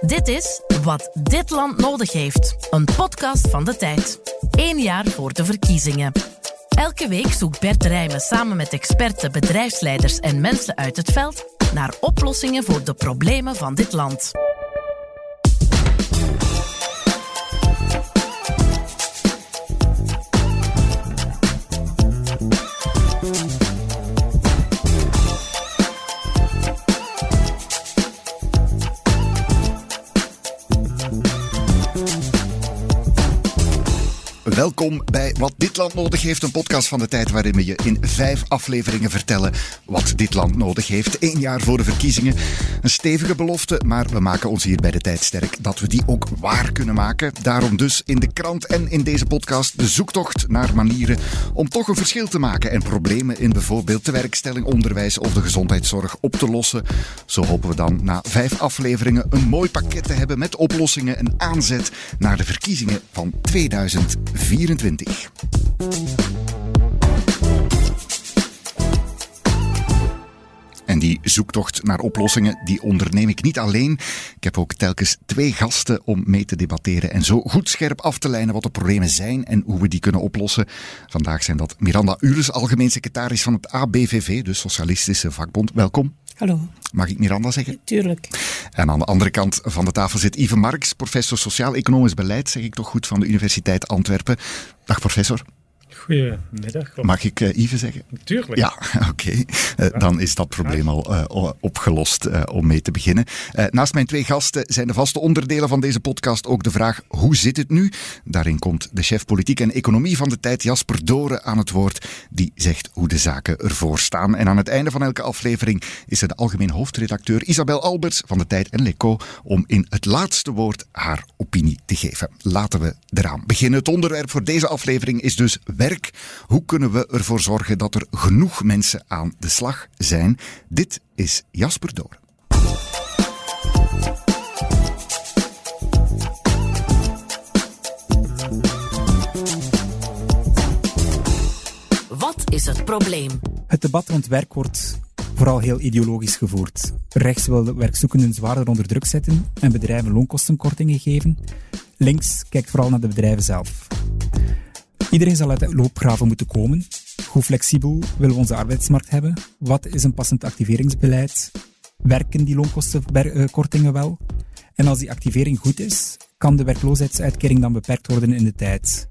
Dit is Wat dit land nodig heeft. Een podcast van de tijd. Eén jaar voor de verkiezingen. Elke week zoekt Bert Rijmen samen met experten, bedrijfsleiders en mensen uit het veld naar oplossingen voor de problemen van dit land. Welkom bij Wat dit land nodig heeft, een podcast van de tijd waarin we je in vijf afleveringen vertellen wat dit land nodig heeft. Eén jaar voor de verkiezingen. Een stevige belofte, maar we maken ons hier bij de tijd sterk dat we die ook waar kunnen maken. Daarom dus in de krant en in deze podcast de zoektocht naar manieren om toch een verschil te maken en problemen in bijvoorbeeld de werkstelling, onderwijs of de gezondheidszorg op te lossen. Zo hopen we dan na vijf afleveringen een mooi pakket te hebben met oplossingen en aanzet naar de verkiezingen van 2024. 24. En die zoektocht naar oplossingen, die onderneem ik niet alleen. Ik heb ook telkens twee gasten om mee te debatteren en zo goed scherp af te lijnen wat de problemen zijn en hoe we die kunnen oplossen. Vandaag zijn dat Miranda Ures, algemeen secretaris van het ABVV, de Socialistische Vakbond. Welkom. Hallo. Mag ik Miranda zeggen? Tuurlijk. En aan de andere kant van de tafel zit Yves Marks, professor Sociaal-Economisch Beleid, zeg ik toch goed, van de Universiteit Antwerpen. Dag professor. Goedemiddag. Mag ik uh, Yves zeggen? Tuurlijk. Ja, oké. Okay. Uh, dan is dat probleem al uh, opgelost om mee te beginnen. naast mijn twee gasten zijn de vaste onderdelen van deze podcast ook de vraag: hoe zit het nu? Daarin komt de chef politiek en economie van de tijd, Jasper Doren, aan het woord. Die zegt hoe de zaken ervoor staan. En aan het einde van elke aflevering is er de algemeen hoofdredacteur Isabel Alberts van de Tijd en Leco om in het laatste woord haar opinie te geven. Laten we eraan beginnen. Het onderwerp voor deze aflevering is dus werk. Hoe kunnen we ervoor zorgen dat er genoeg mensen aan de slag zijn? Dit is Jasper Door. Wat is het probleem? Het debat rond werk wordt vooral heel ideologisch gevoerd. Rechts wil werkzoekenden zwaarder onder druk zetten en bedrijven loonkostenkortingen geven. Links kijkt vooral naar de bedrijven zelf. Iedereen zal uit de loopgraven moeten komen. Hoe flexibel willen we onze arbeidsmarkt hebben? Wat is een passend activeringsbeleid? Werken die loonkostenkortingen wel? En als die activering goed is, kan de werkloosheidsuitkering dan beperkt worden in de tijd?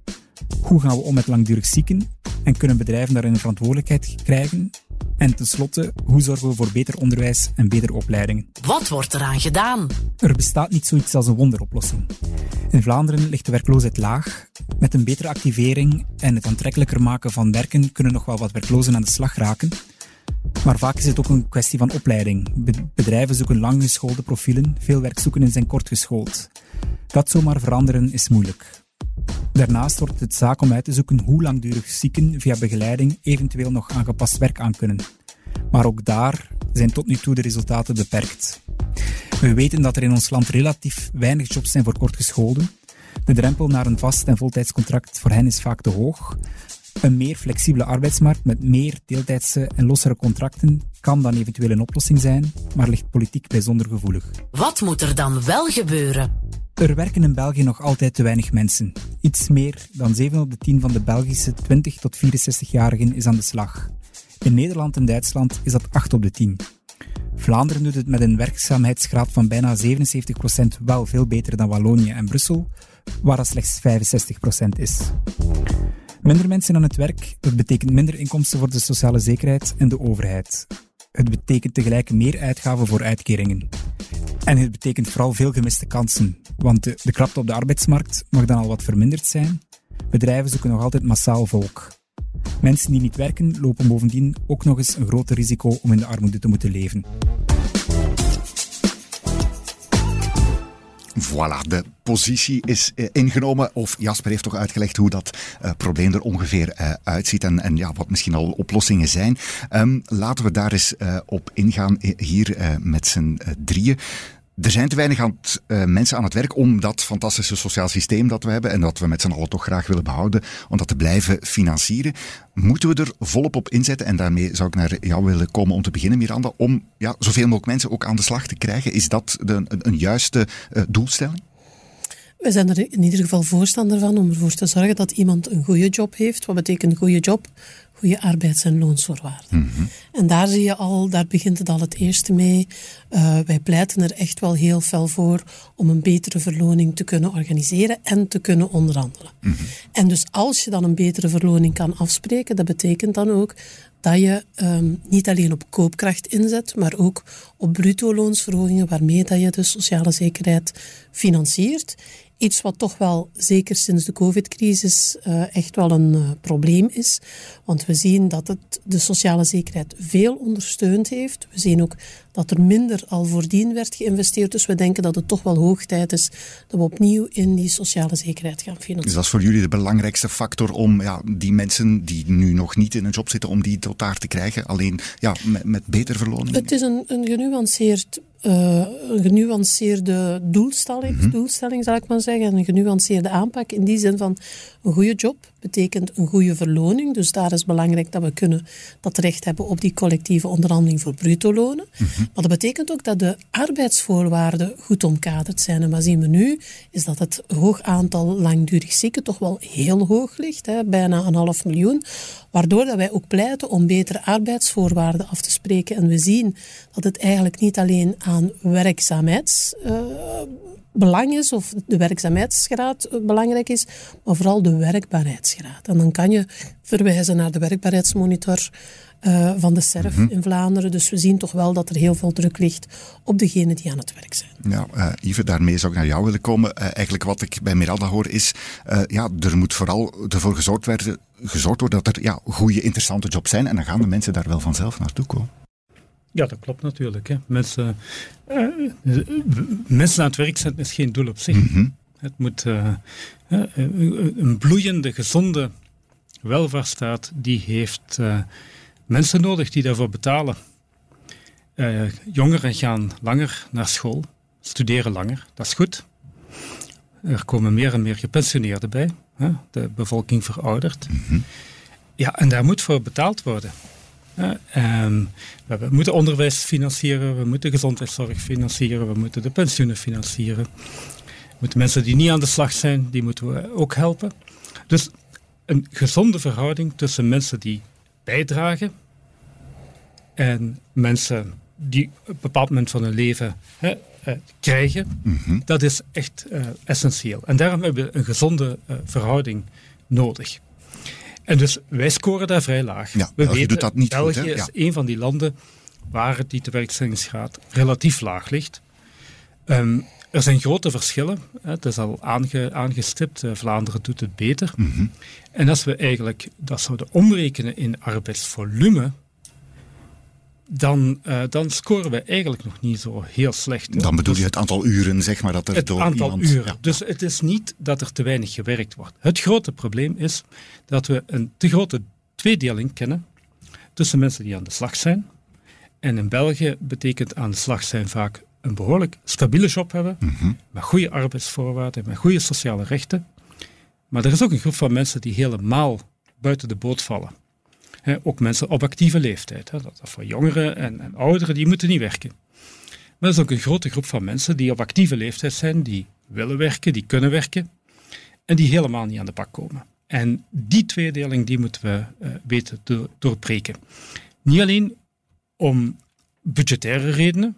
Hoe gaan we om met langdurig zieken? En kunnen bedrijven daarin een verantwoordelijkheid krijgen? En tenslotte, hoe zorgen we voor beter onderwijs en betere opleidingen? Wat wordt eraan gedaan? Er bestaat niet zoiets als een wonderoplossing. In Vlaanderen ligt de werkloosheid laag. Met een betere activering en het aantrekkelijker maken van werken kunnen nog wel wat werklozen aan de slag raken. Maar vaak is het ook een kwestie van opleiding. Bedrijven zoeken langgeschoolde profielen, veel werkzoekenden zijn kortgeschoold. Dat zomaar veranderen is moeilijk. Daarnaast wordt het zaak om uit te zoeken hoe langdurig zieken via begeleiding eventueel nog aangepast werk aan kunnen. Maar ook daar zijn tot nu toe de resultaten beperkt. We weten dat er in ons land relatief weinig jobs zijn voor kortgescholden. De drempel naar een vast en voltijdscontract voor hen is vaak te hoog. Een meer flexibele arbeidsmarkt met meer deeltijdse en lossere contracten kan dan eventueel een oplossing zijn, maar ligt politiek bijzonder gevoelig. Wat moet er dan wel gebeuren? Er werken in België nog altijd te weinig mensen. Iets meer dan 7 op de 10 van de Belgische 20 tot 64-jarigen is aan de slag. In Nederland en Duitsland is dat 8 op de 10. Vlaanderen doet het met een werkzaamheidsgraad van bijna 77% wel veel beter dan Wallonië en Brussel, waar dat slechts 65% is. Minder mensen aan het werk, dat betekent minder inkomsten voor de sociale zekerheid en de overheid. Het betekent tegelijk meer uitgaven voor uitkeringen. En het betekent vooral veel gemiste kansen, want de, de krapte op de arbeidsmarkt mag dan al wat verminderd zijn. Bedrijven zoeken nog altijd massaal volk. Mensen die niet werken lopen bovendien ook nog eens een groter risico om in de armoede te moeten leven. Voilà, de positie is uh, ingenomen. Of Jasper heeft toch uitgelegd hoe dat uh, probleem er ongeveer uh, uitziet en, en ja, wat misschien al oplossingen zijn. Um, laten we daar eens op ingaan hier met z'n drieën. Er zijn te weinig uh, mensen aan het werk om dat fantastische sociaal systeem dat we hebben en dat we met z'n allen toch graag willen behouden, om dat te blijven financieren. Moeten we er volop op inzetten? En daarmee zou ik naar jou willen komen om te beginnen, Miranda, om ja, zoveel mogelijk mensen ook aan de slag te krijgen. Is dat een, een juiste uh, doelstelling? We zijn er in ieder geval voorstander van om ervoor te zorgen dat iemand een goede job heeft. Wat betekent een goede job? goede arbeids- en loonsvoorwaarden. Mhm. En daar zie je al, daar begint het al het eerste mee. Uh, wij pleiten er echt wel heel fel voor om een betere verloning te kunnen organiseren en te kunnen onderhandelen. Mhm. En dus als je dan een betere verloning kan afspreken, dat betekent dan ook dat je um, niet alleen op koopkracht inzet, maar ook op bruto loonsverhogingen, waarmee dat je de sociale zekerheid financiert. Iets wat toch wel, zeker sinds de COVID-crisis, uh, echt wel een uh, probleem is. Want we zien dat het de sociale zekerheid veel ondersteund heeft. We zien ook dat er minder al voordien werd geïnvesteerd. Dus we denken dat het toch wel hoog tijd is dat we opnieuw in die sociale zekerheid gaan financieren. Dus dat is voor jullie de belangrijkste factor om ja, die mensen die nu nog niet in een job zitten, om die tot daar te krijgen? Alleen ja, met, met beter verloning? Het is een, een genuanceerd uh, een genuanceerde doelstelling, mm -hmm. doelstelling, zal ik maar zeggen. Een genuanceerde aanpak in die zin van een goede job betekent een goede verloning. Dus daar is belangrijk dat we kunnen dat recht hebben op die collectieve onderhandeling voor bruto lonen. Mm -hmm. Maar dat betekent ook dat de arbeidsvoorwaarden goed omkaderd zijn. En wat zien we nu? Is dat het hoog aantal langdurig zieken toch wel heel hoog ligt. Hè? Bijna een half miljoen. Waardoor dat wij ook pleiten om betere arbeidsvoorwaarden af te spreken. En we zien dat het eigenlijk niet alleen aan werkzaamheidsbelang uh, is of de werkzaamheidsgraad belangrijk is, maar vooral de werkbaarheidsgraad. En dan kan je verwijzen naar de werkbaarheidsmonitor uh, van de SERF mm -hmm. in Vlaanderen. Dus we zien toch wel dat er heel veel druk ligt op degenen die aan het werk zijn. Ja, uh, Yves, daarmee zou ik naar jou willen komen. Uh, eigenlijk wat ik bij Miranda hoor is, ja, er moet vooral ervoor gezorgd, werden, gezorgd worden dat er ja, goede, interessante jobs zijn. En dan gaan de mensen daar wel vanzelf naartoe komen. Ja, dat klopt natuurlijk. Hè. Mensen, mensen aan het werk zetten is geen doel op zich. Mm -hmm. Het moet een bloeiende, gezonde welvaartsstaat, die heeft mensen nodig die daarvoor betalen. Jongeren gaan langer naar school, studeren langer, dat is goed. Er komen meer en meer gepensioneerden bij. Hè? De bevolking veroudert. Mm -hmm. Ja, en daar moet voor betaald worden. Uh, we moeten onderwijs financieren, we moeten gezondheidszorg financieren, we moeten de pensioenen financieren. We moeten mensen die niet aan de slag zijn, die moeten we ook helpen. Dus een gezonde verhouding tussen mensen die bijdragen en mensen die op een bepaald moment van hun leven hè, uh, krijgen, mm -hmm. dat is echt uh, essentieel. En daarom hebben we een gezonde uh, verhouding nodig. En dus wij scoren daar vrij laag. Ja, we België weten, doet dat niet België goed, is ja. een van die landen waar die tewerkstellingsgraad relatief laag ligt. Um, er zijn grote verschillen. Het is al aange, aangestipt. Vlaanderen doet het beter. Mm -hmm. En als we eigenlijk dat zouden omrekenen in arbeidsvolume, dan, uh, dan scoren we eigenlijk nog niet zo heel slecht. Dan bedoel je het aantal uren, zeg maar, dat er het door aantal iemand... uren. Ja. Dus het is niet dat er te weinig gewerkt wordt. Het grote probleem is dat we een te grote tweedeling kennen tussen mensen die aan de slag zijn. En in België betekent aan de slag zijn vaak een behoorlijk stabiele job hebben, mm -hmm. met goede arbeidsvoorwaarden, met goede sociale rechten. Maar er is ook een groep van mensen die helemaal buiten de boot vallen. He, ook mensen op actieve leeftijd. He, dat, voor jongeren en, en, ouderen, die moeten niet werken. Maar er is ook een grote groep van mensen die op actieve leeftijd zijn, die willen werken, die kunnen werken, en die helemaal niet aan de bak komen. En die tweedeling die moeten we uh, weten te doorbreken. Niet alleen om budgettaire redenen,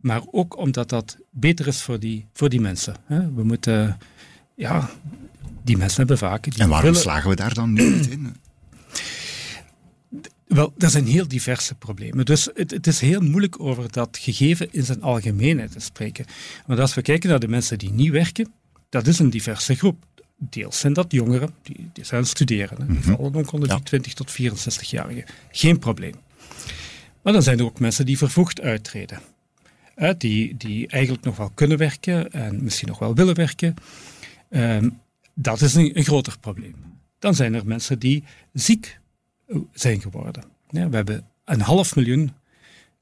maar ook omdat dat beter is voor die, voor die mensen. He, we moeten, ja, die mensen hebben vaak... Die en waarom willen... slagen we daar dan niet in? Wel, er zijn heel diverse problemen. Dus het, het, is heel moeilijk over dat gegeven in zijn algemeenheid te spreken. Want als we kijken naar de mensen die niet werken, dat is een diverse groep. Deels zijn dat jongeren, die, die zijn studeren. Die mm -hmm. vallen ook onder ja. die 20 tot 64-jarigen. Geen probleem. Maar dan zijn er ook mensen die vervroegd uittreden. Uh, die, die eigenlijk nog wel kunnen werken en misschien nog wel willen werken. Um, dat is een, een groter probleem. Dan zijn er mensen die ziek zijn geworden. Ja, we hebben een half miljoen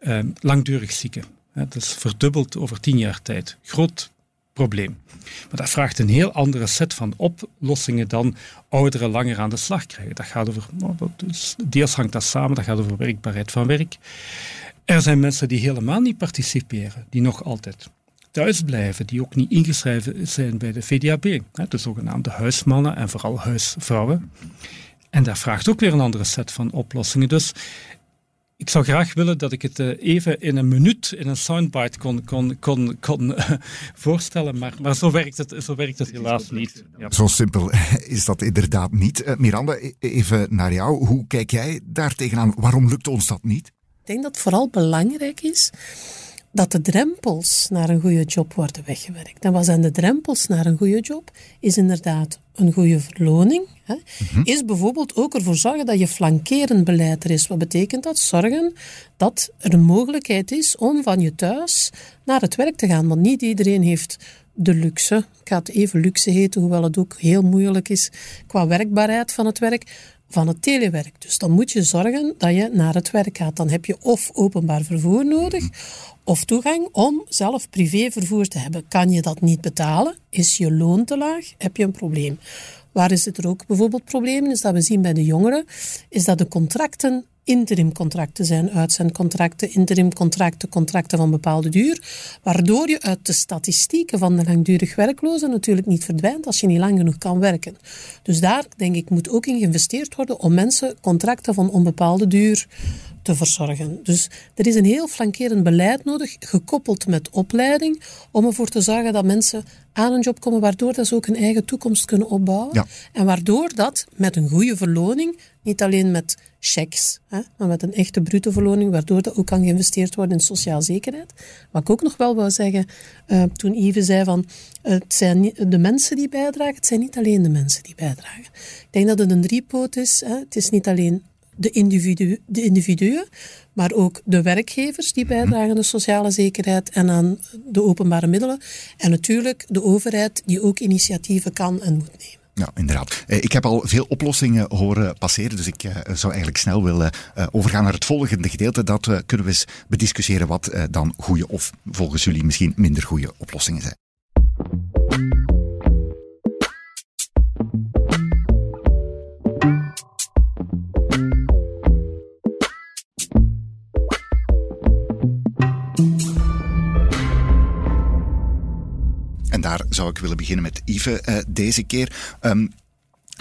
uh, langdurig zieken. Het is verdubbeld over tien jaar tijd. Groot probleem. Maar dat vraagt een heel andere set van oplossingen dan ouderen langer aan de slag krijgen. Dat gaat over, dus deels hangt dat samen, dat gaat over werkbaarheid van werk. Er zijn mensen die helemaal niet participeren, die nog altijd thuis blijven, die ook niet ingeschreven zijn bij de VDAB, de zogenaamde huismannen en vooral huisvrouwen. En dat vraagt ook weer een andere set van oplossingen. Dus ik zou graag willen dat ik het eh, even in een minuut, in een soundbite kon, kon, kon, kon uh, voorstellen, maar, maar zo, werkt het, zo werkt het helaas niet. Ja. Zo simpel is dat inderdaad niet. Uh, Miranda, e-, even naar jou. Hoe kijk jij daar tegenaan? Waarom lukt ons dat niet? Ik denk dat het vooral belangrijk is dat de drempels naar een goede job worden weggewerkt. En wat zijn de drempels naar een goede job? Is inderdaad een goede verloning. Hè? Mhm. Is bijvoorbeeld ook ervoor zorgen dat je flankerend beleid er is. Wat betekent dat? Zorgen dat er een mogelijkheid is om van je thuis naar het werk te gaan. Want niet iedereen heeft de luxe, ik ga het even luxe heten, hoewel het ook heel moeilijk is qua werkbaarheid van het werk, van het telewerk. Dus dan moet je zorgen dat je naar het werk gaat. Dan heb je of openbaar vervoer nodig, of toegang om zelf privévervoer te hebben. Kan je dat niet betalen? Is je loon te laag? Heb je een probleem? Waar is het er ook bijvoorbeeld problemen? Is dat we zien bij de jongeren, is dat de contracten interimcontracten zijn, uitzendcontracten, interimcontracten, contracten van bepaalde duur, waardoor je uit de statistieken van de langdurig werklozen natuurlijk niet verdwijnt als je niet lang genoeg kan werken. Dus daar, denk ik, moet ook in geïnvesteerd worden om mensen contracten van onbepaalde duur te verzorgen. Dus er is een heel flankerend beleid nodig, gekoppeld met opleiding, om ervoor te zorgen dat mensen aan een job komen, waardoor dat ze ook een eigen toekomst kunnen opbouwen. En waardoor dat met een goede verloning, niet alleen met checks, hè, maar met een echte bruto verloning, waardoor dat ook kan geïnvesteerd worden in sociale zekerheid. Wat ik ook nog wel wou zeggen, uh, toen Yves zei van, het zijn de mensen die bijdragen, het zijn niet alleen de mensen die bijdragen. Ik denk dat het een driepoot is. Hè. Het is niet alleen de, individu, de individuen, maar ook de werkgevers die bijdragen aan de sociale zekerheid en aan de openbare middelen. En natuurlijk de overheid die ook initiatieven kan en moet nemen. Ja, inderdaad. Eh, ik heb al veel oplossingen horen passeren, dus ik eh, zou eigenlijk snel willen eh, overgaan naar het volgende gedeelte. Dat kunnen we eens bediscussiëren wat dan goede of volgens jullie misschien minder goede oplossingen zijn. Daar zou ik willen beginnen met Yves uh, deze keer. Um,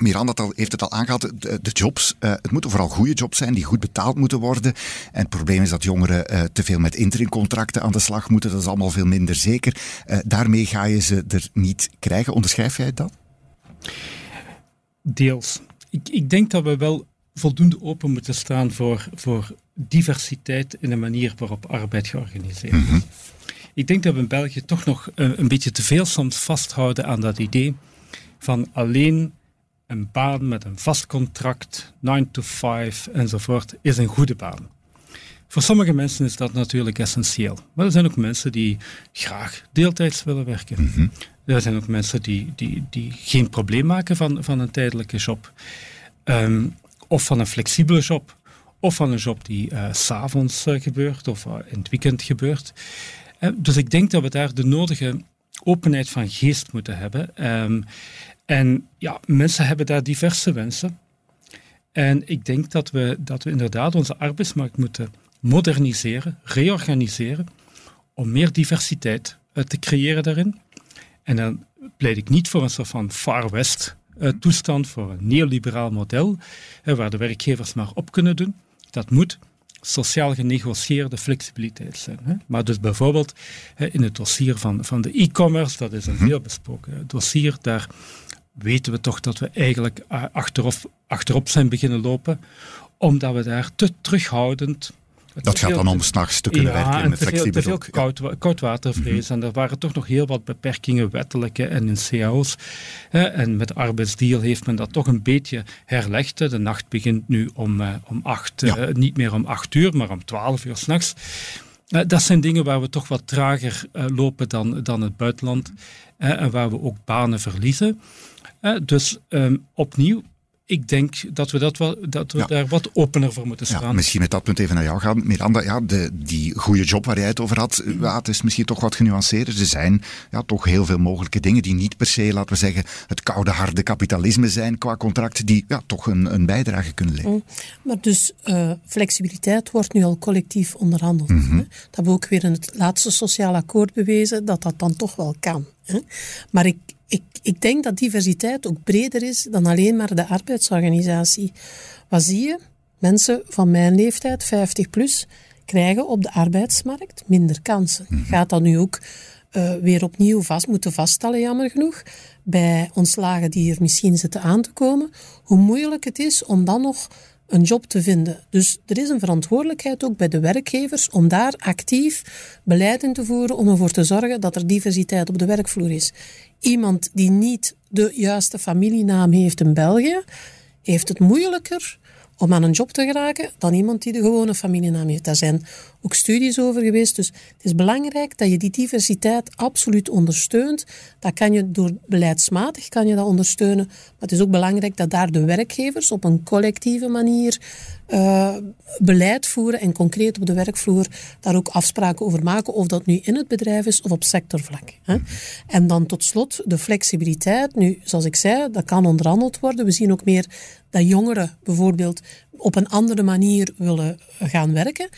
Miranda heeft het al aangehaald, de, de jobs. Uh, het moeten vooral goede jobs zijn die goed betaald moeten worden. En het probleem is dat jongeren uh, te veel met interimcontracten aan de slag moeten. Dat is allemaal veel minder zeker. Uh, daarmee ga je ze er niet krijgen. Onderschrijf jij dat? Deels. Ik, ik denk dat we wel voldoende open moeten staan voor, voor diversiteit in de manier waarop arbeid georganiseerd is. Mm ik denk dat we in België toch nog een, eh, een beetje te veel soms vasthouden aan dat idee van alleen een baan met een vast contract, 9 to 5 enzovoort, is een goede baan. Voor sommige mensen is dat natuurlijk essentieel. Maar er zijn ook mensen die graag deeltijds willen werken. Mhm. Er zijn ook mensen die, die, die geen probleem maken van, van een tijdelijke job. Ehm, of van een flexibele job. Of van een job die uh, s'avonds uh, gebeurt of in het weekend gebeurt. Dus ik denk dat we daar de nodige openheid van geest moeten hebben. Ehm, en ja, mensen hebben daar diverse wensen. En ik denk dat we, dat we inderdaad onze arbeidsmarkt moeten moderniseren, reorganiseren, om meer diversiteit uh, te creëren daarin. En dan pleit ik niet voor een soort van Far West uh, toestand, voor een neoliberaal model, waar de werkgevers maar op kunnen doen. Dat moet sociaal genegocieerde flexibiliteit zijn. Hè. Maar dus bijvoorbeeld hè, in het dossier van, van de e-commerce, dat is een veel mhm. besproken dossier, daar weten we toch dat we eigenlijk eh, achterop, achterop zijn beginnen lopen, omdat we daar te terughoudend dat gaat dan om s'nachts te kunnen ja, werken met flexibel. Te veel koud, koudwatervrees. Mm En er waren toch nog heel wat beperkingen, wettelijke en in cao's. En met de arbeidsdeal heeft men dat toch een beetje herlegd. De nacht begint nu om, eh, om acht, eh, niet meer om acht uur, maar om twaalf uur s'nachts. Uh, dat zijn dingen waar we toch wat trager lopen dan, dan het buitenland. en waar we ook banen verliezen. dus um, opnieuw, ik denk dat we, dat wel, dat we daar wat opener voor moeten staan. Ja, misschien met dat punt even naar jou gaan. Miranda, ja, de, die goede job waar jij het over had, ja, het is misschien toch wat genuanceerder. Er zijn ja, toch heel veel mogelijke dingen die niet per se, laten we zeggen, het koude harde kapitalisme zijn qua contract, die ja, toch een, een bijdrage kunnen leveren. Mm. Maar dus uh, flexibiliteit wordt nu al collectief onderhandeld. Mm -hmm. Dat hebben we ook weer in het laatste sociaal akkoord bewezen, dat dat dan toch wel kan. Maar ik, ik, ik denk dat diversiteit ook breder is dan alleen maar de arbeidsorganisatie. Wat zie je? Mensen van mijn leeftijd, 50 plus, krijgen op de arbeidsmarkt minder kansen. Mhm. Gaat dat nu ook uh, weer opnieuw vast moeten vaststellen, jammer genoeg, bij ontslagen die er misschien zitten aan te komen, hoe moeilijk het is om dan nog een job te vinden. Dus er is een verantwoordelijkheid ook bij de werkgevers om daar actief beleid in te voeren om ervoor te zorgen dat er diversiteit op de werkvloer is. Iemand die niet de juiste familienaam heeft in België, heeft het moeilijker om aan een job te geraken dan iemand die de gewone familienaam heeft. Daar zijn ook studies over geweest. Dus het is belangrijk dat je die diversiteit absoluut ondersteunt. Dat kan je door beleidsmatig kan je dat ondersteunen. Maar het is ook belangrijk dat daar de werkgevers op een collectieve manier uh, beleid voeren en concreet op de werkvloer daar ook afspraken over maken, of dat nu in het bedrijf is of op sectorvlak. Hè. En dan tot slot de flexibiliteit. Nu, zoals ik zei, dat kan onderhandeld worden. We zien ook meer dat jongeren bijvoorbeeld op een andere manier willen gaan werken.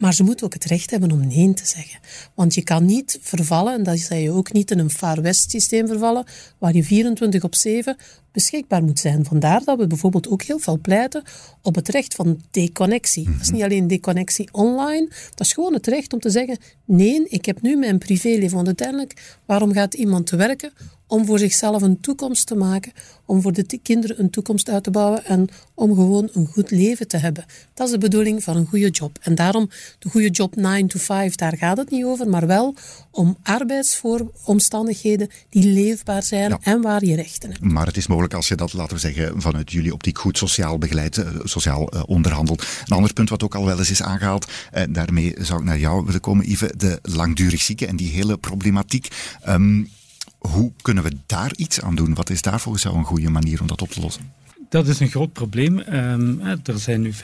Maar ze moeten ook het recht hebben om nee te zeggen. Want je kan niet vervallen, en dat zei je ook niet in een Far West systeem vervallen, waar je 24 op 7 beschikbaar moet zijn. Vandaar dat we bijvoorbeeld ook heel veel pleiten op het recht van deconnectie. Dat is niet alleen deconnectie online, dat is gewoon het recht om te zeggen: nee, ik heb nu mijn privéleven. Want uiteindelijk, waarom gaat iemand te werken? Om voor zichzelf een toekomst te maken, om voor de kinderen een toekomst uit te bouwen en om gewoon een goed leven te hebben. Dat is de bedoeling van een goede job. En daarom de goede job 9 to 5, daar gaat het niet over, maar wel om arbeidsomstandigheden die leefbaar zijn en waar je rechten hebt. Maar het is mogelijk als je dat, laten we zeggen, vanuit jullie optiek goed sociaal begeleid, eh, sociaal uh, onderhandelt. Een ander punt wat ook al wel eens is aangehaald, eh, daarmee zou ik naar jou willen komen, Yves, de langdurig zieken en die hele problematiek. Um, hoe kunnen we daar iets aan doen? Wat is daar volgens jou een goede manier om dat op te lossen? Dat is een groot probleem. Um, er zijn nu 500.000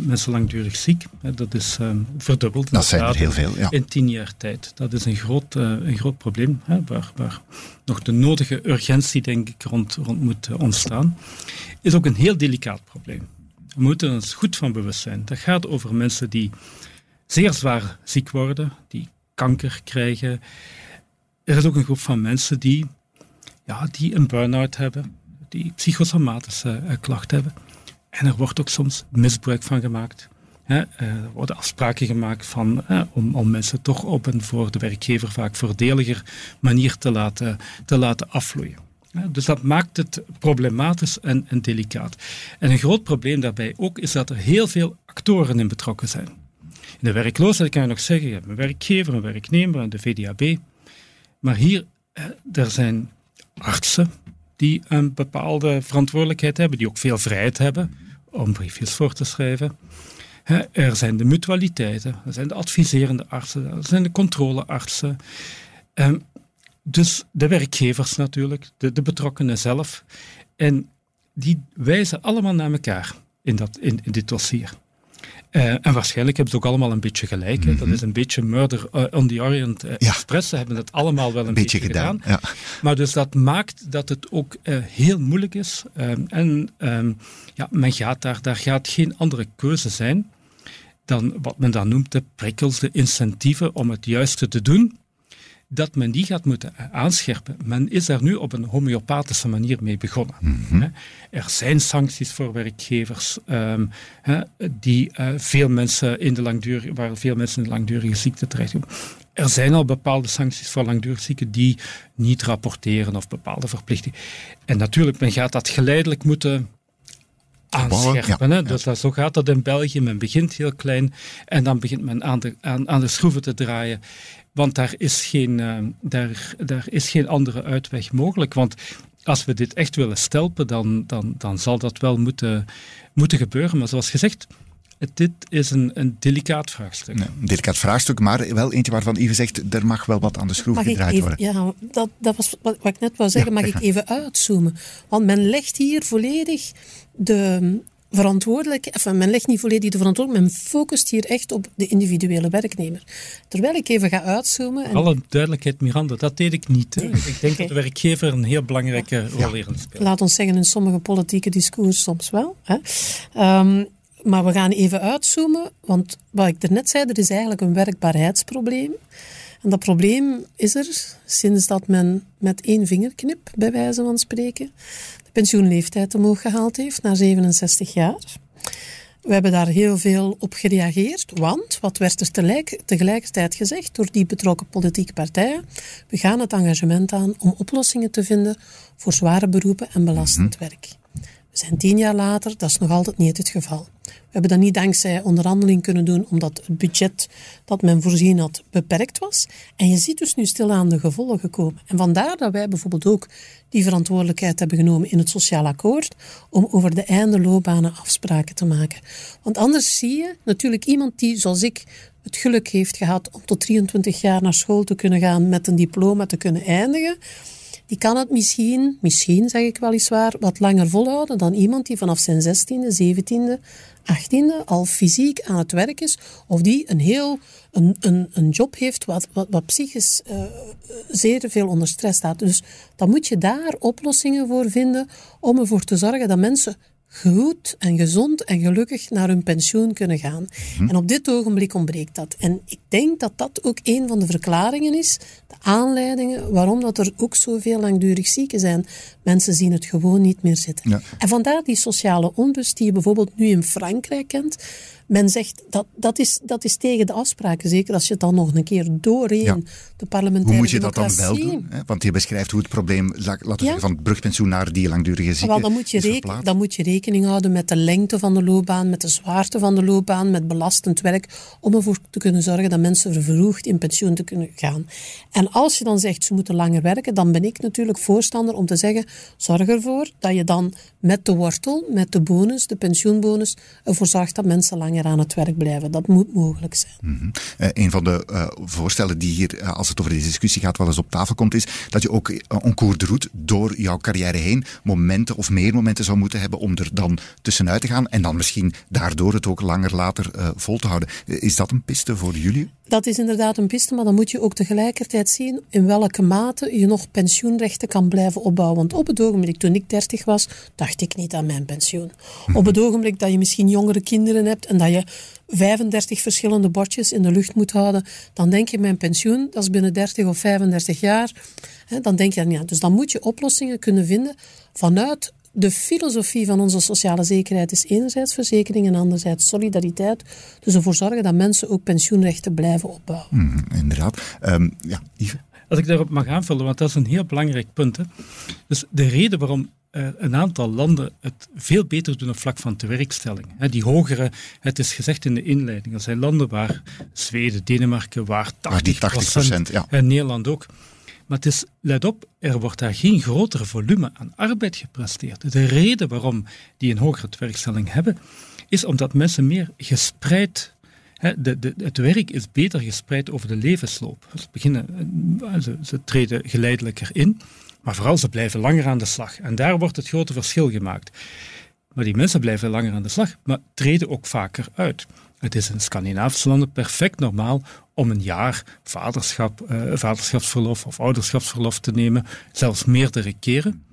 mensen langdurig ziek. Dat is um, verdubbeld. Dat zijn er heel veel, ja. In tien jaar tijd. Dat is een groot, uh, een groot probleem, hè, waar, waar, nog de nodige urgentie, denk ik, rond, rond moet uh, ontstaan. Is ook een heel delicaat probleem. We moeten ons goed van bewust zijn. Dat gaat over mensen die zeer zwaar ziek worden, die kanker krijgen. Er is ook een groep van mensen die, ja, die een burn-out hebben die psychosomatische uh, klachten hebben. En er wordt ook soms misbruik van gemaakt. Eh, er worden afspraken gemaakt van, om, om mensen toch op een voor de werkgever vaak voordeliger manier te laten, te laten afvloeien. Dus dat maakt het problematisch en, en delicaat. En een groot probleem daarbij ook is dat er heel veel actoren in betrokken zijn. In de werkloosheid kan je nog zeggen, je hebt een werkgever, een werknemer en de VDAB. Maar hier, er zijn artsen, die een bepaalde verantwoordelijkheid hebben, die ook veel vrijheid hebben om briefjes voor te schrijven. Er zijn de mutualiteiten, er zijn de adviserende artsen, er zijn de controleartsen. Ehm, dus de werkgevers natuurlijk, de, de betrokkenen zelf. En die wijzen allemaal naar elkaar in, dat, in, in dit dossier. Uh, en waarschijnlijk hebben ze ook allemaal een beetje gelijk. Dat mhm. is een beetje Murder uh, on the Orient uh, Express. Ze hebben het allemaal wel een, beetje, gedaan. Ja. Maar dus dat maakt dat het ook heel moeilijk is. Ehm, en um, ja, men gaat daar, daar gaat geen andere keuze zijn dan wat men dan noemt de prikkels, de incentieven om het juiste te doen dat men die gaat moeten aanscherpen. Men is daar nu op een homeopathische manier mee begonnen. Mhm. Er zijn sancties voor werkgevers um, die uh, veel mensen in de langdurige, waar veel mensen in de langdurige ziekte terechtkomen. Er zijn al bepaalde sancties voor langdurig zieken die niet rapporteren of bepaalde verplichtingen. En natuurlijk, men gaat dat geleidelijk moeten aanscherpen. Ja, Dus dat, zo gaat dat in België. Men begint heel klein en dan begint men aan de, aan, aan de schroeven te draaien. Want daar is, geen, uh, daar, daar is geen andere uitweg mogelijk. Want als we dit echt willen stelpen, dan, dan, dan zal dat wel moeten, moeten gebeuren. Maar zoals gezegd, dit is een, een delicaat vraagstuk. een delicaat vraagstuk, maar wel eentje waarvan Yves zegt, er mag wel wat aan de schroef gedraaid worden. Ja, dat, dat was wat, ik net wou zeggen, mag ik even uitzoomen. Want men legt hier volledig de, verantwoordelijk, enfin, men legt niet volledig de verantwoordelijkheid, men focust hier echt op de individuele werknemer. Terwijl ik even ga uitzoomen. En... Alle duidelijkheid, Miranda, dat deed ik niet. Ik denk dat de werkgever een heel belangrijke rol hierin speelt. Laat ons zeggen, in sommige politieke discours soms wel. Hè. Um, maar we gaan even uitzoomen, want wat ik net zei, er is eigenlijk een werkbaarheidsprobleem. En dat probleem is er sinds dat men met één vingerknip, bij wijze van spreken, pensioenleeftijd omhoog gehaald heeft naar 67 jaar. We hebben daar heel veel op gereageerd, want wat werd er tegelijk, tegelijkertijd gezegd door die betrokken politieke partijen? We gaan het engagement aan om oplossingen te vinden voor zware beroepen en belastend mhm. werk. Zijn tien jaar later, dat is nog altijd niet het geval. We hebben dat niet dankzij onderhandeling kunnen doen, omdat het budget dat men voorzien had beperkt was. En je ziet dus nu stilaan de gevolgen komen. En vandaar dat wij bijvoorbeeld ook die verantwoordelijkheid hebben genomen in het sociaal akkoord om over de einde loopbanen afspraken te maken. Want anders zie je natuurlijk iemand die, zoals ik, het geluk heeft gehad om tot 23 jaar naar school te kunnen gaan met een diploma te kunnen eindigen die kan het misschien, misschien zeg ik weliswaar, wat langer volhouden dan iemand die vanaf zijn 16e, 17e, 18e al fysiek aan het werk is, of die een heel een, een, een job heeft wat, wat, psychisch uh, zeer veel onder stress staat. Dus dan moet je daar oplossingen voor vinden om ervoor te zorgen dat mensen goed en gezond en gelukkig naar hun pensioen kunnen gaan. Mhm. En op dit ogenblik ontbreekt dat. En ik denk dat dat ook een van de verklaringen is, de aanleidingen waarom dat er ook zoveel langdurig zieken zijn. Mensen zien het gewoon niet meer zitten. Ja. En vandaar die sociale onrust die je bijvoorbeeld nu in Frankrijk kent. Men zegt dat dat is, dat is tegen de afspraken, zeker als je het dan nog een keer doorheen de parlementaire Hoe moet je dat dan wel doen? Hè? Want je beschrijft hoe het probleem, laten we zeggen, van het brugpensioen naar die langdurige ziekte Wel, dan, moet je dan moet je rekening houden met de lengte van de loopbaan, met de zwaarte van de loopbaan, met belastend werk, om ervoor te kunnen zorgen dat mensen vervroegd in pensioen te kunnen gaan. En als je dan zegt ze moeten langer werken, dan ben ik natuurlijk voorstander om te zeggen, zorg ervoor dat je dan met de wortel, met de bonus, de pensioenbonus, ervoor zorgt dat mensen langer aan het werk blijven. Dat moet mogelijk zijn. Mm een van de uh, voorstellen die hier, uh, als het over deze discussie gaat, wel eens op tafel komt, is dat je ook een cours de route door jouw carrière heen momenten of meer momenten zou moeten hebben om er dan tussenuit te gaan en dan misschien daardoor het ook langer later vol te houden. is dat een piste voor jullie? Dat is inderdaad een piste, maar dan moet je ook tegelijkertijd zien in welke mate je nog pensioenrechten kan blijven opbouwen. Want op het ogenblik toen ik 30 was, dacht ik niet aan mijn pensioen. Op het ogenblik dat je misschien jongere kinderen hebt en dat je 35 verschillende bordjes in de lucht moet houden, dan denk je mijn pensioen, dat is binnen 30 of 35 jaar. Dan denk je ja. Dus dan moet je oplossingen kunnen vinden vanuit de filosofie van onze sociale zekerheid is enerzijds verzekering en anderzijds solidariteit. Dus ervoor zorgen dat mensen ook pensioenrechten blijven opbouwen. Mm, inderdaad. Um, ja, Yves? Als ik daarop mag aanvullen, want dat is een heel belangrijk punt. Hè. Dus de reden waarom uh, een aantal landen het veel beter doen op vlak van tewerkstelling. Hè, die hogere, het is gezegd in de inleiding, dat zijn landen waar Zweden, Denemarken, waar 80, 80 ja. en Nederland ook maar het is, let op, er wordt daar geen grotere volume aan arbeid gepresteerd. De reden waarom die een hogere werkstelling hebben, is omdat mensen meer gespreid de, de, het werk is beter gespreid over de levensloop. Ze, beginnen, eh, ze, treden geleidelijker in, maar vooral ze blijven langer aan de slag. En daar wordt het grote verschil gemaakt. Maar die mensen blijven langer aan de slag, maar treden ook vaker uit. Het is in Scandinavische landen perfect normaal om een jaar vaderschap, uh, vaderschapsverlof of ouderschapsverlof te nemen, zelfs meerdere keren.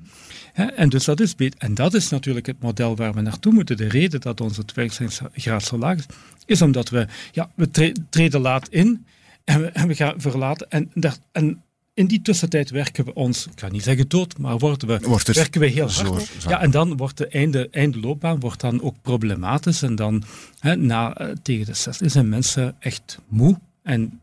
en, dus dat is en dat is natuurlijk het model waar we naartoe moeten. De reden dat onze werkzaamheidsgraad zo laag is, is omdat we, ja, we treden laat in en we, en we gaan verlaten. En, en in die tussentijd werken we ons, ik ga niet zeggen dood, maar worden we, werken we heel hard. Ja, en dan wordt de einde, einde loopbaan wordt dan ook problematisch. En dan hè, na, eh, tegen de 60 zijn mensen echt moe en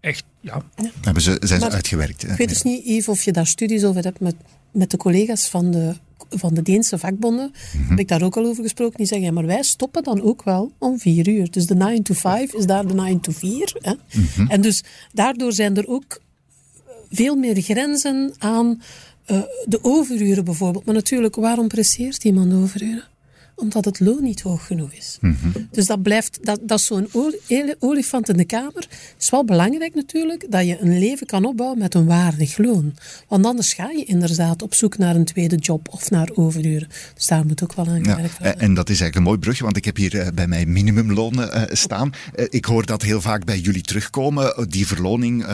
echt, ja. Hebben ze, zijn ze uitgewerkt. Ik weet dus niet, Yves, of je daar studies over hebt met, met de collega's van de, van de Deense vakbonden. Mm Heb ik daar ook al over gesproken. Die zeggen, ja, maar wij stoppen dan ook wel om vier uur. Dus de 9 to 5 is daar de 9 to 4. Hè? Mhm. En dus daardoor zijn er ook veel meer grenzen aan uh, de overuren bijvoorbeeld. Maar natuurlijk, waarom presseert iemand overuren? Omdat het loon niet hoog genoeg is. Dus dat blijft, dat, dat is zo'n olifant in de kamer. Het is wel belangrijk natuurlijk dat je een leven kan opbouwen met een waardig loon. Want anders ga je inderdaad op zoek naar een tweede job of naar overuren. Dus daar moet ook wel aan gewerkt worden. en dat is eigenlijk een mooi brugje, want ik heb hier eh, bij mij minimumlonen uh, staan. Uh, ik hoor dat heel vaak bij jullie terugkomen, die verloning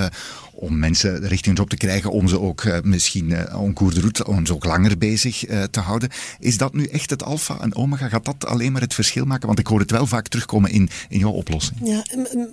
om mensen richting job te krijgen, om ze ook uh, misschien uh, en cours de route, om ze ook langer bezig uh, te houden. Is dat nu echt het alfa en omega? Gaat dat alleen maar het verschil maken? Want ik hoor het wel vaak terugkomen in, in jouw oplossing. Ja,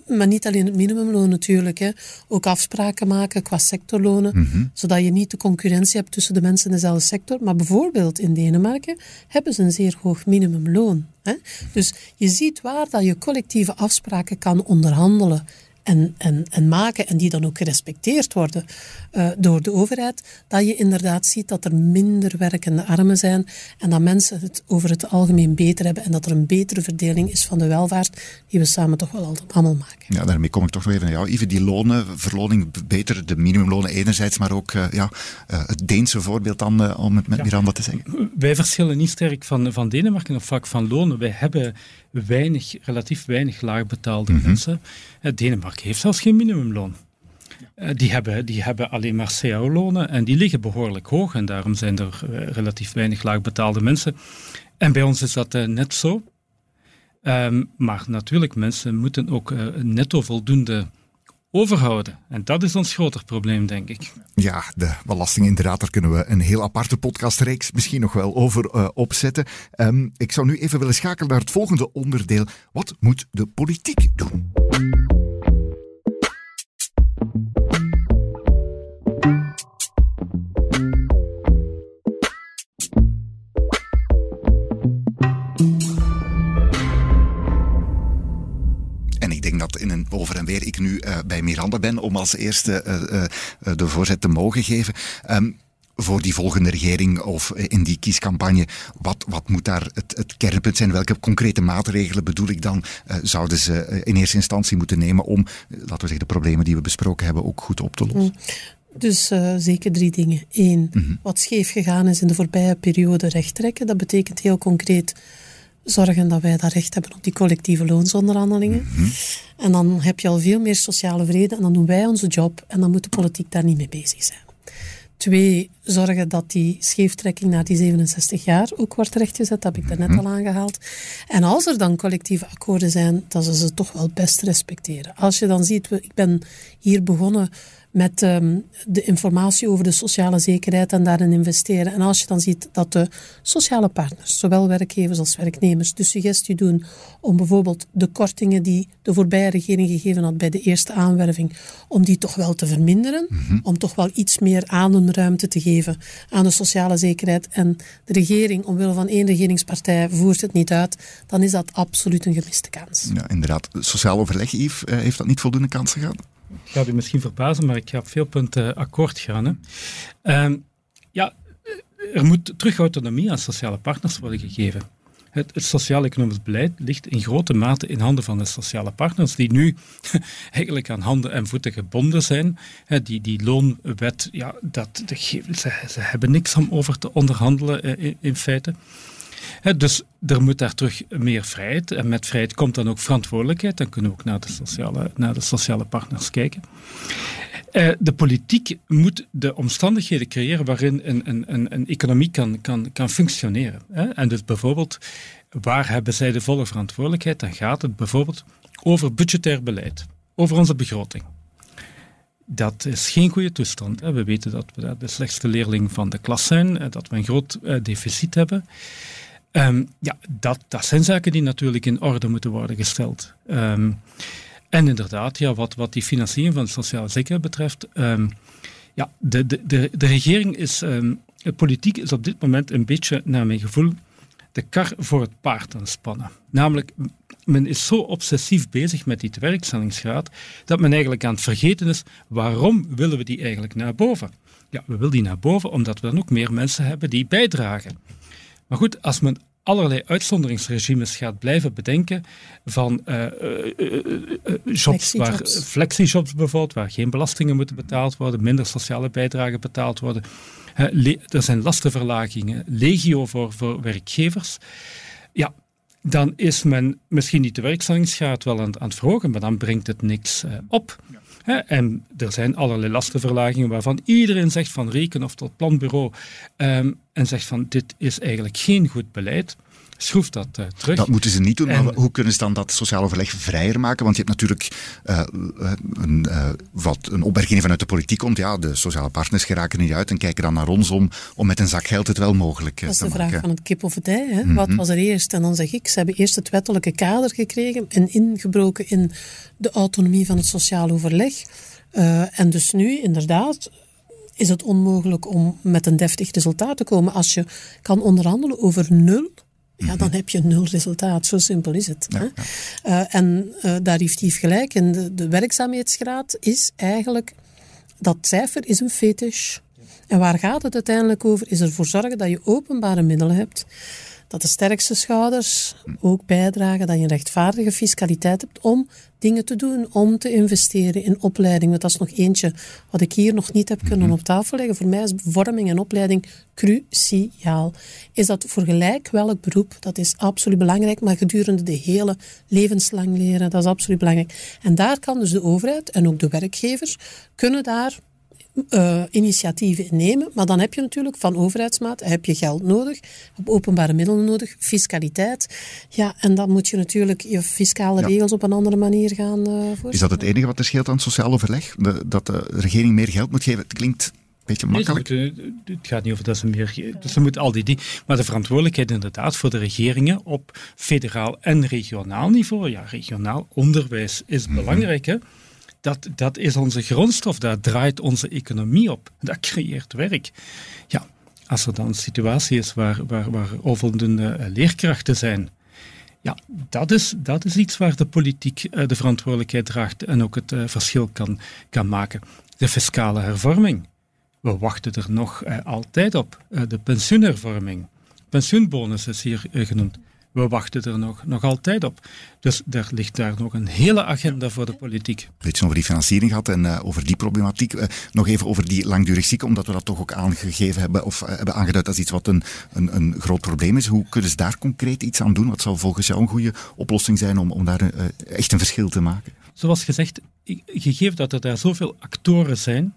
maar niet alleen het minimumloon natuurlijk. Hè. Ook afspraken maken qua sectorlonen, mm -hmm. zodat je niet de concurrentie hebt tussen de mensen in dezelfde sector. Maar bijvoorbeeld in Denemarken hebben ze een zeer hoog minimumloon. Hè. Dus je ziet waar dat je collectieve afspraken kan onderhandelen en, en, en maken en die dan ook gerespecteerd worden uh, door de overheid, dat je inderdaad ziet dat er minder werkende armen zijn en dat mensen het over het algemeen beter hebben en dat er een betere verdeling is van de welvaart die we samen toch wel altijd allemaal maken. Ja, daarmee kom ik toch nog even naar jou, Even Die lonen, verloning beter, de minimumlonen enerzijds, maar ook uh, ja, uh, het Deense voorbeeld dan, om het met ja. Miranda te zeggen. Wij verschillen niet sterk van, van Denemarken op vlak van lonen. Wij hebben weinig, relatief weinig laagbetaalde mm -hmm. mensen. Denemarken heeft zelfs geen minimumloon. Uh, die, hebben, die hebben alleen maar cao-lonen en die liggen behoorlijk hoog en daarom zijn er uh, relatief weinig laagbetaalde mensen. En bij ons is dat uh, net zo. Um, maar natuurlijk, mensen moeten ook netto voldoende overhouden. En dat is ons groter probleem, denk ik. Ja, de belasting inderdaad, daar kunnen we een heel aparte podcastreeks misschien nog wel over uh, opzetten. Um, ik zou nu even willen schakelen naar het volgende onderdeel. Wat moet de politiek doen? Over en weer ik nu uh, bij Miranda ben om als eerste uh, uh, de voorzet te mogen geven. Um, voor die volgende regering of in die kiescampagne, wat, wat moet daar het, het kernpunt zijn? Welke concrete maatregelen bedoel ik dan, zouden ze in eerste instantie moeten nemen om, laten we zeggen, de problemen die we besproken hebben ook goed op te lossen? Mm. Dus uh, zeker drie dingen. Eén, mm -hmm. wat scheef gegaan is in de voorbije periode recht trekken. Dat betekent heel concreet zorgen dat wij dat recht hebben op die collectieve loonsonderhandelingen. Mm -hmm. En dan heb je al veel meer sociale vrede en dan doen wij onze job en dan moet de politiek daar niet mee bezig zijn. Twee, zorgen dat die scheeftrekking naar die 67 jaar ook wordt rechtgezet. Dat heb ik daarnet mm al aangehaald. En als er dan collectieve akkoorden zijn, dan ze ze toch wel best respecteren. Als je dan ziet, ik ben hier begonnen met um, de informatie over de sociale zekerheid en daarin investeren. En als je dan ziet dat de sociale partners, zowel werkgevers als werknemers, de suggestie doen om bijvoorbeeld de kortingen die de voorbije regering gegeven had bij de eerste aanwerving, om die toch wel te verminderen, mm -hmm. om toch wel iets meer ademruimte te geven aan de sociale zekerheid. En de regering, omwille van één regeringspartij, voert het niet uit, dan is dat absoluut een gemiste kans. Ja, inderdaad. Sociaal overleg, Yves, heeft dat niet voldoende kansen gehad? Gaat u misschien verbazen, maar ik ga op veel punten akkoord gaan. Hè. Um, ja, er moet terug autonomie aan sociale partners worden gegeven. Het, sociaal-economisch beleid ligt in grote mate in handen van de sociale partners, die nu eigenlijk aan handen en voeten gebonden zijn. Die, die loonwet, ja, dat, ze, ze hebben niks om over te onderhandelen eh, in feite dus er moet daar terug meer vrijheid. En met vrijheid komt dan ook verantwoordelijkheid. Dan kunnen we ook naar de sociale, naar de sociale partners kijken. Uh, de politiek moet de omstandigheden creëren waarin een, een, een, een economie kan, kan, kan functioneren. En dus bijvoorbeeld, waar hebben zij de volle verantwoordelijkheid? Dan gaat het bijvoorbeeld over budgetair beleid, over onze begroting. Dat is geen goede toestand. We weten dat we de slechtste leerling van de klas zijn, dat we een groot uh, deficit hebben. Um, ja, dat, dat zijn zaken die natuurlijk in orde moeten worden gesteld. Um, en inderdaad, ja, wat, wat die financiering van de sociale zekerheid betreft, um, ja, de, de, de, regering is, politiek is op dit moment een beetje, naar mijn gevoel, de kar voor het paard aan spannen. Namelijk, men is zo obsessief bezig met die werkstellingsgraad dat men eigenlijk aan het vergeten is waarom willen we die eigenlijk naar boven. Ja, we willen die naar boven omdat we dan ook meer mensen hebben die bijdragen. Maar goed, als men allerlei uitzonderingsregimes gaat blijven bedenken van uh, uh, uh, jobs waar flexijobs bijvoorbeeld, waar geen belastingen moeten betaald worden, minder sociale bijdragen betaald worden. er zijn lastenverlagingen, legio voor, voor werkgevers. ja, dan is men misschien niet de werkstellingsgraad wel aan, aan het verhogen, maar dan brengt het niks uh, op. En er zijn allerlei lastenverlagingen waarvan iedereen zegt van reken of tot planbureau um, en zegt van dit is eigenlijk geen goed beleid schroef dat uh, terug. Dat moeten ze niet doen, maar hoe kunnen ze dan dat sociaal overleg vrijer maken? Want je hebt natuurlijk uh, een, uh, wat een opmerking vanuit de politiek komt. Ja, de sociale partners geraken niet uit en kijken dan naar ons om, om met een zak geld het wel mogelijk te maken. Dat is de vraag van het kip of het ei. Hè? Wat mhm. was er eerst? En dan zeg ik, ze hebben eerst het wettelijke kader gekregen en ingebroken in de autonomie van het sociaal overleg. en dus nu, inderdaad, is het onmogelijk om met een deftig resultaat te komen. Als je kan onderhandelen over nul ja, dan heb je nul resultaat. Zo simpel is het. hè? Uh, en uh, daar heeft hij gelijk. En de, de, werkzaamheidsgraad is eigenlijk... Dat cijfer is een fetish. En waar gaat het uiteindelijk over? Is ervoor zorgen dat je openbare middelen hebt dat de sterkste schouders ook bijdragen, dat je een rechtvaardige fiscaliteit hebt om dingen te doen, om te investeren in opleiding. Want dat is nog eentje wat ik hier nog niet heb kunnen op tafel leggen. Voor mij is vorming en opleiding cruciaal. Is dat voor gelijk welk beroep? Dat is absoluut belangrijk, maar gedurende de hele levenslang leren, dat is absoluut belangrijk. En daar kan dus de overheid en ook de werkgevers kunnen daar uh, initiatieven nemen. Maar dan heb je natuurlijk van overheidsmaat heb je geld nodig, heb openbare middelen nodig, fiscaliteit. Ja, en dan moet je natuurlijk je fiscale regels op een andere manier gaan uh, Is dat het enige wat er scheelt aan het sociaal overleg? dat de regering meer geld moet geven? Het klinkt beetje makkelijk. Nee, het gaat niet over dat ze meer. Dus ze moeten al die, die. Maar de verantwoordelijkheid inderdaad voor de regeringen op federaal en regionaal niveau. Ja, regionaal onderwijs is mhm. belangrijk. Hè? Dat, dat is onze grondstof, daar draait onze economie op. Dat creëert werk. Ja, als er dan een situatie is waar, waar, eh, leerkrachten zijn, ja, dat is, dat is iets waar de politiek eh, de verantwoordelijkheid draagt en ook het uh, verschil kan, kan maken. De fiscale hervorming. We wachten er nog altijd op. de pensioenhervorming. Pensioenbonus is hier genoemd we wachten er nog, nog altijd op. Dus er ligt daar nog een hele agenda voor de politiek. Beetje over die financiering gehad en uh, over die problematiek. Uh, nog even over die langdurig zieken, omdat we dat toch ook aangegeven hebben of uh, hebben aangeduid als iets wat een, een, een, groot probleem is. Hoe kunnen ze daar concreet iets aan doen? Wat zou volgens jou een goede oplossing zijn om, om daar echt een verschil te maken? Zoals gezegd, gegeven dat er daar zoveel actoren zijn,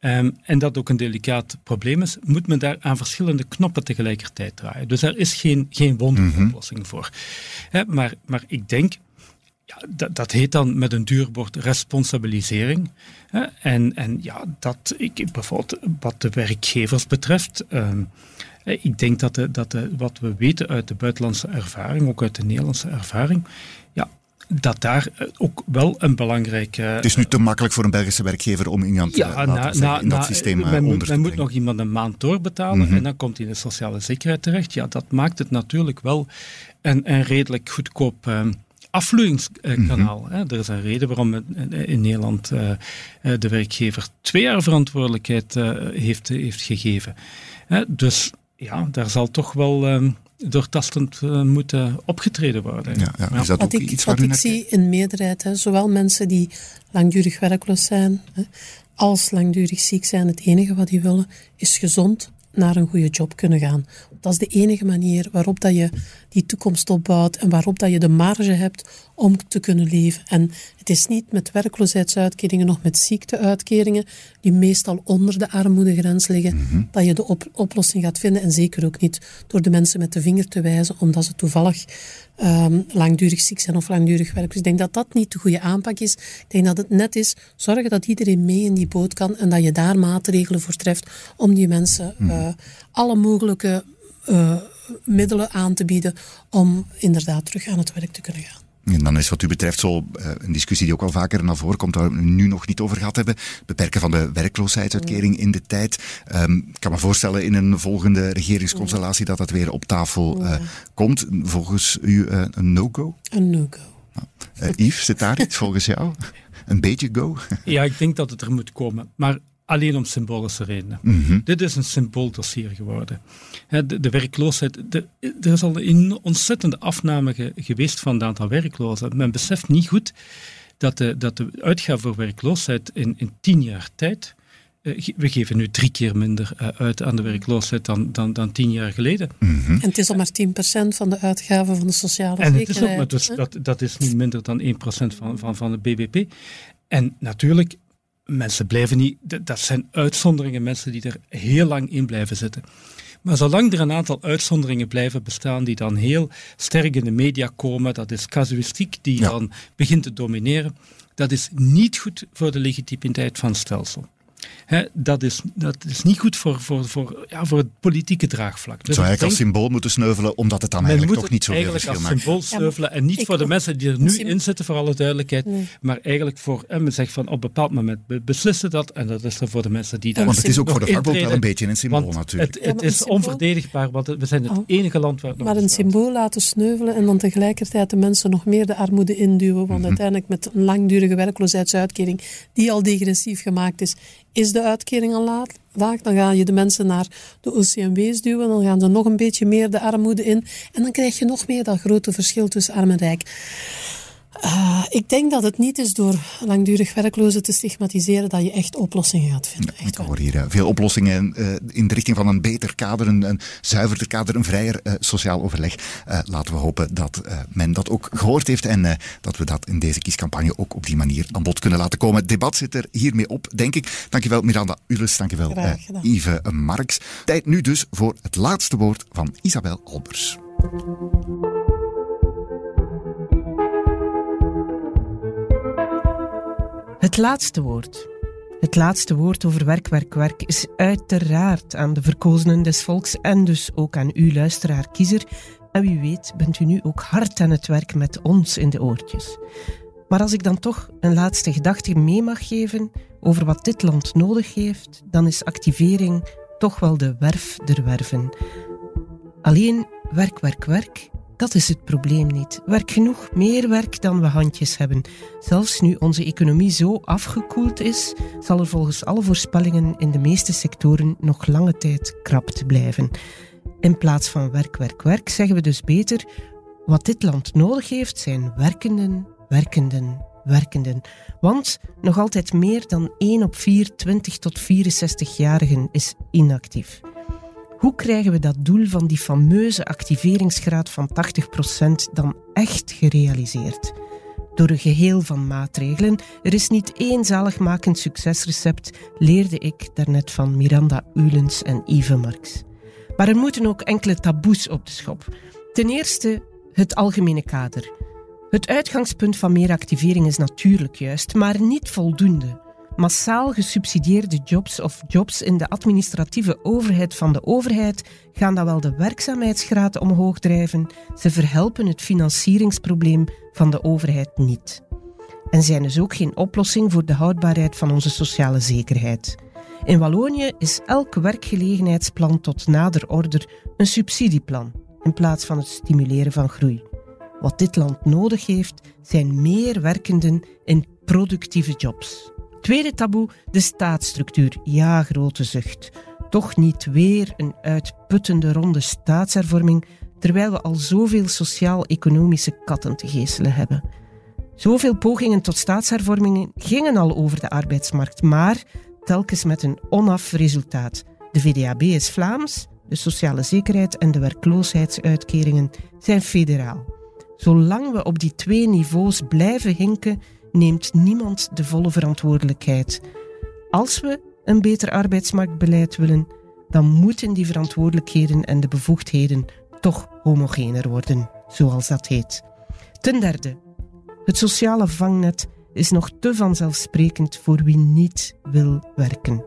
Um, en dat ook een delicaat probleem is, moet men daar aan verschillende knoppen tegelijkertijd draaien. Dus er is geen, geen wonderoplossing mm voor. maar, maar ik denk, ja, dat, dat heet dan met een duurbord responsabilisering. en, en ja, dat, ik, bijvoorbeeld wat de werkgevers betreft, um, ik denk dat, de, dat de, wat we weten uit de buitenlandse ervaring, ook uit de Nederlandse ervaring, dat daar eh, ook wel een belangrijke... Het is nu te makkelijk voor een Belgische werkgever om iemand ja, te na, na, in dat systeem eh, men onder moet, moet nog iemand een maand doorbetalen mhm. en dan komt hij in de sociale zekerheid terecht. Ja, dat maakt het natuurlijk wel een, een redelijk goedkoop... Uh, afvloeingskanaal. Mm Er is een reden waarom in Nederland de werkgever twee jaar verantwoordelijkheid heeft, heeft gegeven. Dus ja, daar zal toch wel ehm, doortastend uh, moeten opgetreden worden. Ja, ja. Is dat wat ook ik, iets wat ik zie in meerderheid, hè, zowel mensen die langdurig werkloos zijn, hè, als langdurig ziek zijn, het enige wat die willen is gezond naar een goede job kunnen gaan. Dat is de enige manier waarop dat je die toekomst opbouwt en waarop dat je de marge hebt om te kunnen leven. En het is niet met werkloosheidsuitkeringen of met ziekteuitkeringen, die meestal onder de armoedegrens liggen, mhm. dat je de oplossing gaat vinden. En zeker ook niet door de mensen met de vinger te wijzen, omdat ze toevallig um, langdurig ziek zijn of langdurig werkloos. Ik denk dat dat niet de goede aanpak is. Ik denk dat het net is zorgen dat iedereen mee in die boot kan en dat je daar maatregelen voor treft om die mensen uh, alle mogelijke uh, middelen aan te bieden om inderdaad terug aan het werk te kunnen gaan. En dan is wat u betreft zo uh, een discussie die ook wel vaker naar voren komt, waar we nu nog niet over gehad hebben. Beperken van de werkloosheidsuitkering in de tijd. Um, ik kan me voorstellen in een volgende regeringsconstellatie dat dat weer op tafel uh, komt. Volgens u uh, een no-go? Een no-go. Nou, Yves, zit daar iets volgens jou? Een beetje go? ja, ik denk dat het er moet komen. Maar alleen om symbolische redenen. Mhm. Dit is een symbooldossier geworden. De, de werkloosheid, de, er is al een ontzettende afname geweest van het aantal werklozen. Men beseft niet goed dat de, dat de uitgaven voor werkloosheid in, in tien jaar tijd we geven nu drie keer minder uit aan de werkloosheid dan, dan, dan tien jaar geleden. Mhm. En het is al maar 10% van de uitgaven van de sociale en zekerheid. En het is ook, dus dat, dat is niet minder dan 1% van, van, van de BBP. En natuurlijk, mensen blijven niet, dat zijn uitzonderingen, mensen die er heel lang in blijven zitten. Maar zolang er een aantal uitzonderingen blijven bestaan die dan heel sterk in de media komen, dat is casuïstiek die dan begint te domineren, dat is niet goed voor de legitimiteit van het stelsel dat, is, dat is niet goed voor, voor, voor, ja, voor het politieke draagvlak. Dus Zou eigenlijk als symbool moeten sneuvelen, omdat het dan eigenlijk toch niet zo veel verschil maakt. eigenlijk als symbool sneuvelen en niet voor de mensen die er nu in zitten, voor alle duidelijkheid, maar eigenlijk voor, en men zegt van op een bepaald moment beslissen dat en dat is er voor de mensen die daar Want het is ook voor de vakbond wel een beetje een symbool natuurlijk. Het, het is onverdedigbaar, want we zijn het oh. enige land waar het Maar een symbool laten sneuvelen en dan tegelijkertijd de mensen nog meer de armoede induwen, want mhm. uiteindelijk met een langdurige werkloosheidsuitkering die al degressief gemaakt is, is de uitkering al laag, dan ga je de mensen naar de OCMW's duwen, dan gaan ze nog een beetje meer de armoede in en dan krijg je nog meer dat grote verschil tussen arm en rijk. Uh, ik denk dat het niet is door langdurig werklozen te stigmatiseren dat je echt oplossingen gaat vinden. ik hoor hier uh, veel oplossingen uh, in de richting van een beter kader, een, een zuiverder kader, een vrijer sociaal overleg. laten we hopen dat men dat ook gehoord heeft en dat we dat in deze kiescampagne ook op die manier aan bod kunnen laten komen. Het debat zit er hiermee op, denk ik. Dankjewel Miranda Ules, dankjewel Yves Marks. Tijd nu dus voor het laatste woord van Isabel Albers. Het laatste woord. Het laatste woord over werk, werk, werk is uiteraard aan de verkozenen des volks en dus ook aan u, luisteraar, kiezer. En wie weet bent u nu ook hard aan het werk met ons in de oortjes. Maar als ik dan toch een laatste gedachte mee mag geven over wat dit land nodig heeft, dan is activering toch wel de werf der werven. Alleen werk, werk, werk dat is het probleem niet. Werk genoeg, meer werk dan we handjes hebben. Zelfs nu onze economie zo afgekoeld is, zal er volgens alle voorspellingen in de meeste sectoren nog lange tijd krap blijven. In plaats van werk, werk, werk zeggen we dus beter: wat dit land nodig heeft zijn werkenden, werkenden, werkenden. Want nog altijd meer dan 1 op 4 20 tot 64-jarigen is inactief. Hoe krijgen we dat doel van die fameuze activeringsgraad van 80% dan echt gerealiseerd? Door een geheel van maatregelen. Er is niet één zaligmakend succesrecept, leerde ik daarnet van Miranda Ulens en Yves Marx. Maar er moeten ook enkele taboes op de schop. Ten eerste het algemene kader. Het uitgangspunt van meer activering is natuurlijk juist, maar niet voldoende massaal gesubsidieerde jobs of jobs in de administratieve overheid van de overheid gaan dan wel de werkzaamheidsgraad omhoog drijven, ze verhelpen het financieringsprobleem van de overheid niet. En zijn dus ook geen oplossing voor de houdbaarheid van onze sociale zekerheid. In Wallonië is elk werkgelegenheidsplan tot nader order een subsidieplan in plaats van het stimuleren van groei. Wat dit land nodig heeft, zijn meer werkenden in productieve jobs. Tweede taboe, de staatsstructuur. Ja, grote zucht. Toch niet weer een uitputtende ronde staatshervorming, terwijl we al zoveel sociaal-economische katten te geestelen hebben. Zoveel pogingen tot staatshervormingen gingen al over de arbeidsmarkt, maar telkens met een onaf resultaat. De VDAB is Vlaams, de sociale zekerheid en de werkloosheidsuitkeringen zijn federaal. Zolang we op die twee niveaus blijven hinken, neemt niemand de volle verantwoordelijkheid. Als we een beter arbeidsmarktbeleid willen, dan moeten die verantwoordelijkheden en de bevoegdheden toch homogener worden, zoals dat heet. Ten derde, het sociale vangnet is nog te vanzelfsprekend voor wie niet wil werken.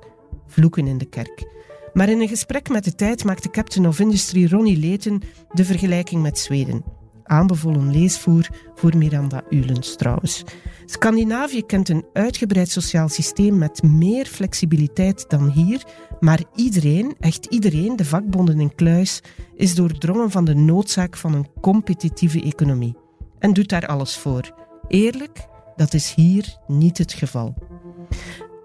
Vloeken in de kerk. Maar in een gesprek met de tijd maakte Captain of Industry Ronnie Leten de vergelijking met Zweden aanbevolen leesvoer voor Miranda Ulens trouwens. Scandinavië kent een uitgebreid sociaal systeem met meer flexibiliteit dan hier, maar iedereen, echt iedereen, de vakbonden in kluis, is doordrongen van de noodzaak van een competitieve economie en doet daar alles voor. Eerlijk, dat is hier niet het geval.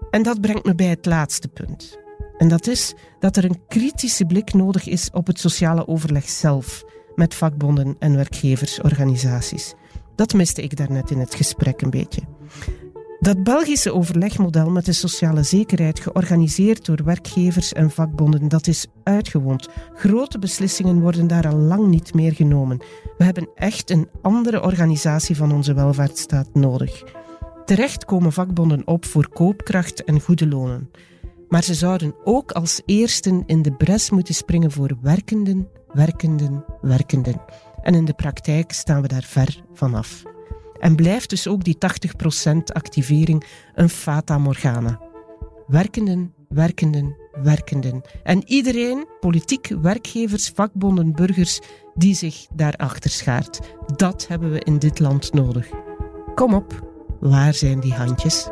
En dat brengt me bij het laatste punt. En dat is dat er een kritische blik nodig is op het sociale overleg zelf met vakbonden en werkgeversorganisaties. Dat miste ik daarnet in het gesprek een beetje. Dat Belgische overlegmodel met de sociale zekerheid, georganiseerd door werkgevers en vakbonden, dat is uitgewoond. Grote beslissingen worden daar al lang niet meer genomen. We hebben echt een andere organisatie van onze welvaartsstaat nodig. Terecht komen vakbonden op voor koopkracht en goede lonen. Maar ze zouden ook als eersten in de bres moeten springen voor werkenden, werkenden, werkenden. En in de praktijk staan we daar ver vanaf. En blijft dus ook die 80% activering een fata morgana. Werkenden, werkenden, werkenden. En iedereen, politiek, werkgevers, vakbonden, burgers, die zich daarachter schaart. Dat hebben we in dit land nodig. Kom op, waar zijn die handjes?